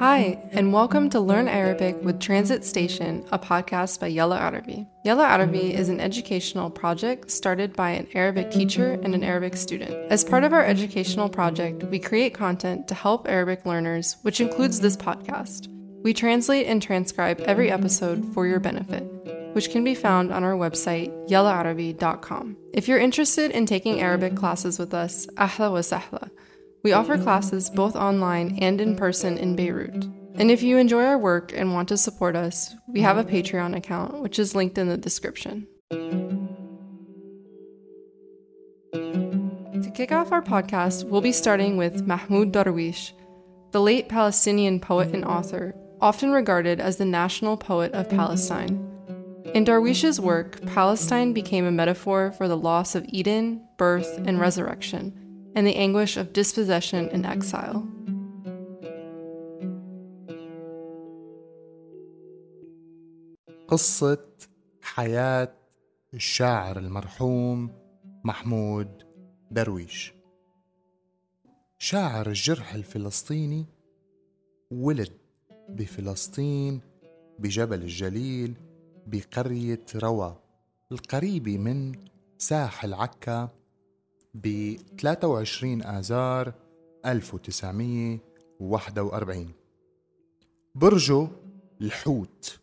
Hi, and welcome to Learn Arabic with Transit Station, a podcast by Yella Arabi. Yella Arabi is an educational project started by an Arabic teacher and an Arabic student. As part of our educational project, we create content to help Arabic learners, which includes this podcast. We translate and transcribe every episode for your benefit, which can be found on our website, yellaarabi.com. If you're interested in taking Arabic classes with us, ahla wa sahla. We offer classes both online and in person in Beirut. And if you enjoy our work and want to support us, we have a Patreon account, which is linked in the description. To kick off our podcast, we'll be starting with Mahmoud Darwish, the late Palestinian poet and author, often regarded as the national poet of Palestine. In Darwish's work, Palestine became a metaphor for the loss of Eden, birth, and resurrection and the anguish of dispossession and exile. قصة حياة الشاعر المرحوم محمود درويش شاعر الجرح الفلسطيني ولد بفلسطين بجبل الجليل بقرية روى القريبة من ساحل عكا ب 23 آذار 1941 برجه الحوت.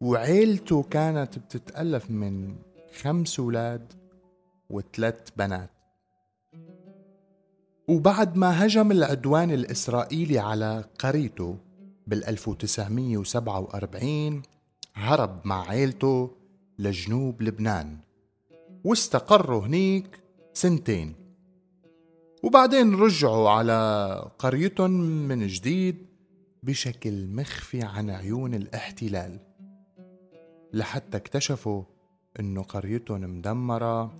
وعيلته كانت بتتألف من خمس أولاد وثلاث بنات. وبعد ما هجم العدوان الإسرائيلي على قريته بال 1947 هرب مع عيلته لجنوب لبنان. واستقروا هنيك سنتين. وبعدين رجعوا على قريتهم من جديد بشكل مخفي عن عيون الاحتلال لحتى اكتشفوا إنه قريتهم مدمرة.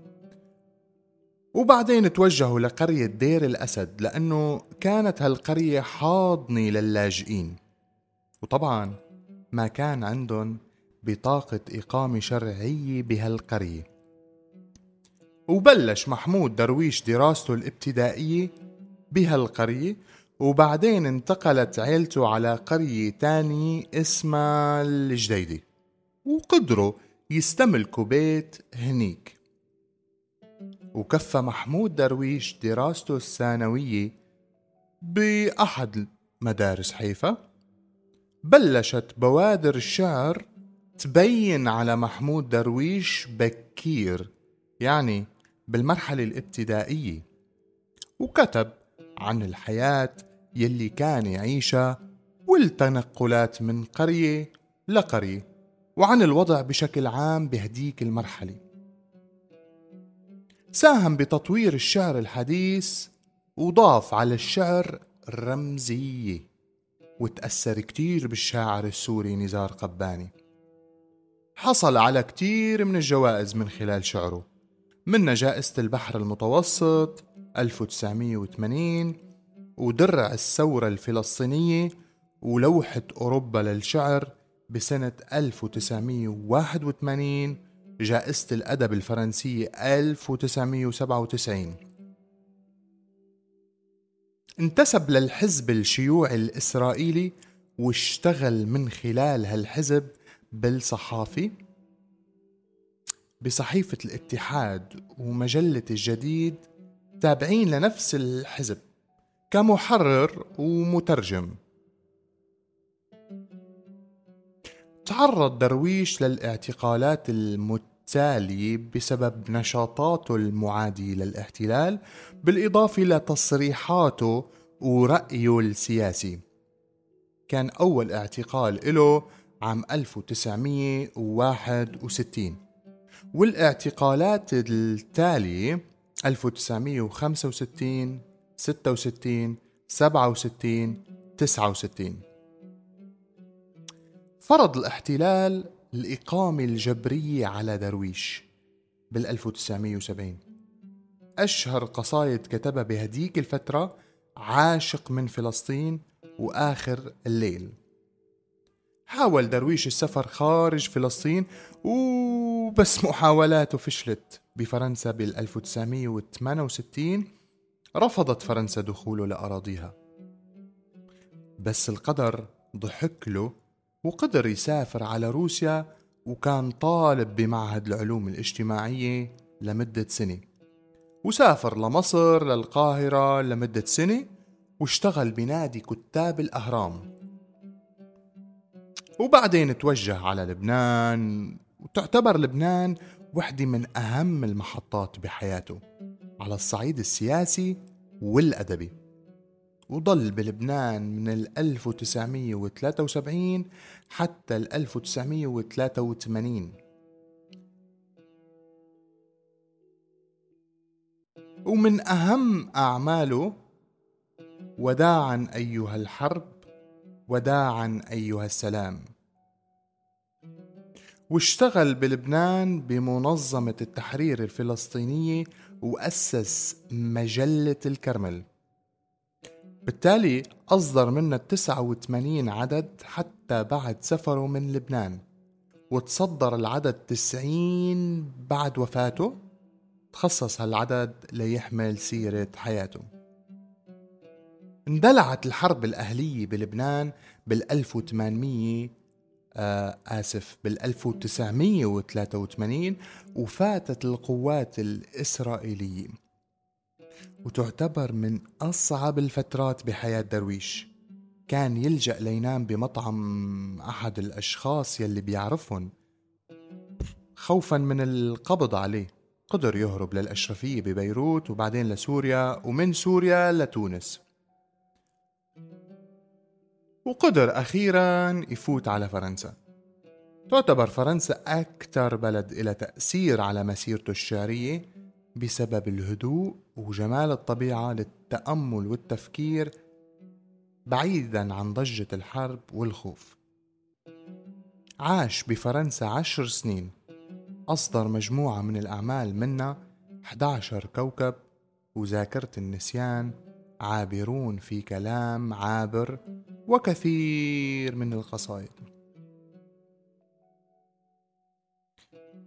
وبعدين توجهوا لقرية دير الأسد لأنه كانت هالقرية حاضنة للاجئين. وطبعا ما كان عندهم بطاقة إقامة شرعية بهالقرية. وبلش محمود درويش دراسته الابتدائية بهالقرية وبعدين انتقلت عيلته على قرية تانية اسمها الجديدة وقدروا يستملكوا بيت هنيك. وكفى محمود درويش دراسته الثانوية بأحد مدارس حيفا. بلشت بوادر الشعر تبين على محمود درويش بكير. يعني بالمرحلة الابتدائية وكتب عن الحياة يلي كان يعيشها والتنقلات من قرية لقرية وعن الوضع بشكل عام بهديك المرحلة. ساهم بتطوير الشعر الحديث وضاف على الشعر الرمزية وتأثر كتير بالشاعر السوري نزار قباني. حصل على كتير من الجوائز من خلال شعره. منها جائزة البحر المتوسط 1980 ودرع الثورة الفلسطينية ولوحة أوروبا للشعر بسنة 1981 جائزة الأدب الفرنسية 1997 انتسب للحزب الشيوعي الإسرائيلي واشتغل من خلال هالحزب بالصحافي بصحيفة الاتحاد ومجلة الجديد تابعين لنفس الحزب كمحرر ومترجم. تعرض درويش للاعتقالات المتالية بسبب نشاطاته المعادية للاحتلال بالإضافة لتصريحاته ورأيه السياسي. كان أول اعتقال له عام 1961 والاعتقالات التالية 1965 66 67 69 فرض الاحتلال الإقامة الجبرية على درويش بال 1970 أشهر قصايد كتبها بهديك الفترة عاشق من فلسطين وآخر الليل. حاول درويش السفر خارج فلسطين وبس محاولاته فشلت بفرنسا بال 1968 رفضت فرنسا دخوله لأراضيها. بس القدر ضحك له وقدر يسافر على روسيا وكان طالب بمعهد العلوم الاجتماعية لمدة سنة. وسافر لمصر للقاهرة لمدة سنة واشتغل بنادي كتاب الأهرام. وبعدين توجه على لبنان وتعتبر لبنان وحدة من أهم المحطات بحياته على الصعيد السياسي والأدبي. وضل بلبنان من ال 1973 حتى ال 1983 ومن أهم أعماله وداعا أيها الحرب وداعا أيها السلام. واشتغل بلبنان بمنظمة التحرير الفلسطينية وأسس مجلة الكرمل. بالتالي أصدر منها 89 عدد حتى بعد سفره من لبنان وتصدر العدد 90 بعد وفاته تخصص هالعدد ليحمل سيرة حياته. اندلعت الحرب الأهلية بلبنان بال 1800 آه آسف بال 1983 وفاتت القوات الإسرائيلية وتعتبر من أصعب الفترات بحياة درويش. كان يلجأ لينام بمطعم أحد الأشخاص يلي بيعرفهم. خوفا من القبض عليه. قدر يهرب للأشرفية ببيروت وبعدين لسوريا ومن سوريا لتونس. وقدر أخيرا يفوت على فرنسا. تعتبر فرنسا أكثر بلد إلى تأثير على مسيرته الشعرية بسبب الهدوء وجمال الطبيعة للتأمل والتفكير بعيدا عن ضجة الحرب والخوف. عاش بفرنسا عشر سنين. أصدر مجموعة من الأعمال منها 11 كوكب وذاكرة النسيان عابرون في كلام عابر وكثير من القصائد.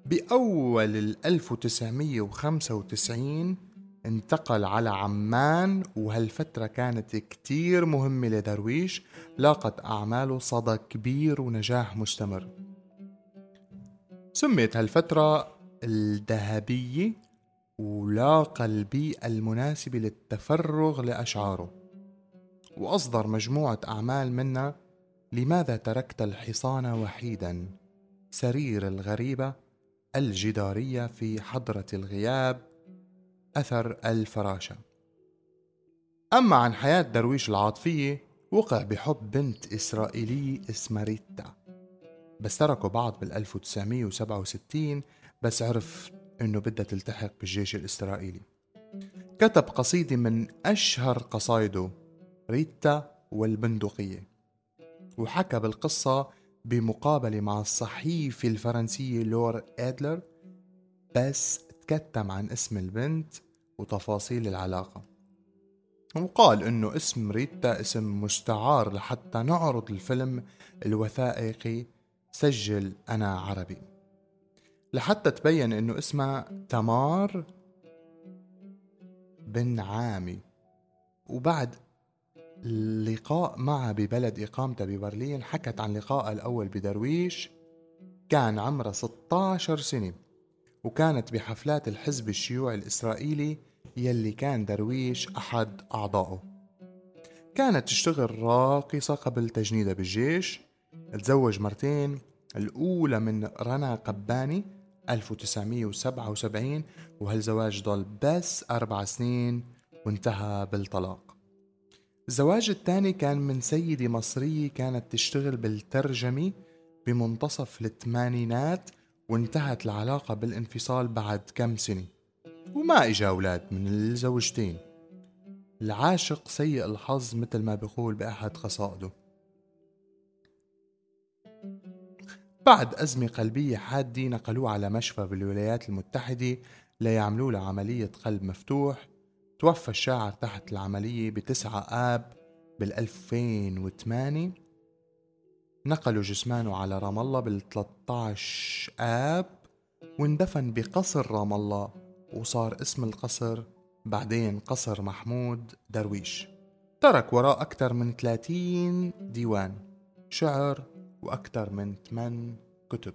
بأول ال 1995 انتقل على عمان وهالفترة كانت كتير مهمة لدرويش لاقت أعماله صدى كبير ونجاح مستمر. سميت هالفترة الذهبية ولاقى البيئة المناسبة للتفرغ لأشعاره. وأصدر مجموعة أعمال منها لماذا تركت الحصان وحيدا؟ سرير الغريبة الجدارية في حضرة الغياب أثر الفراشة. أما عن حياة درويش العاطفية وقع بحب بنت إسرائيلية اسمها ريتا. بس تركوا بعض بال 1967 بس عرف إنه بدها تلتحق بالجيش الإسرائيلي. كتب قصيدة من أشهر قصايده. ريتا والبندقية. وحكى بالقصة بمقابلة مع الصحيفة الفرنسية لور إدلر بس تكتم عن اسم البنت وتفاصيل العلاقة. وقال إنه اسم ريتا اسم مستعار لحتى نعرض الفيلم الوثائقي سجل أنا عربي. لحتى تبين إنه اسمها تمار بن عامي. وبعد اللقاء معها ببلد إقامتها ببرلين حكت عن لقائها الأول بدرويش كان عمرها 16 سنة وكانت بحفلات الحزب الشيوعي الإسرائيلي يلي كان درويش أحد أعضائه. كانت تشتغل راقصة قبل تجنيدها بالجيش تزوج مرتين الأولى من رنا قباني 1977 وهالزواج ضل بس أربع سنين وانتهى بالطلاق. الزواج الثاني كان من سيدة مصرية كانت تشتغل بالترجمة بمنتصف الثمانينات وانتهت العلاقة بالانفصال بعد كم سنة. وما إجا أولاد من الزوجتين. العاشق سيء الحظ مثل ما بيقول بأحد قصائده بعد أزمة قلبية حادة نقلوه على مشفى بالولايات المتحدة ليعملوا له عملية قلب مفتوح توفى الشاعر تحت العملية بتسعة آب بال2008 نقلوا جسمانه على رام الله بال13 آب واندفن بقصر رام الله وصار اسم القصر بعدين قصر محمود درويش. ترك وراء أكثر من 30 ديوان شعر وأكثر من 8 كتب.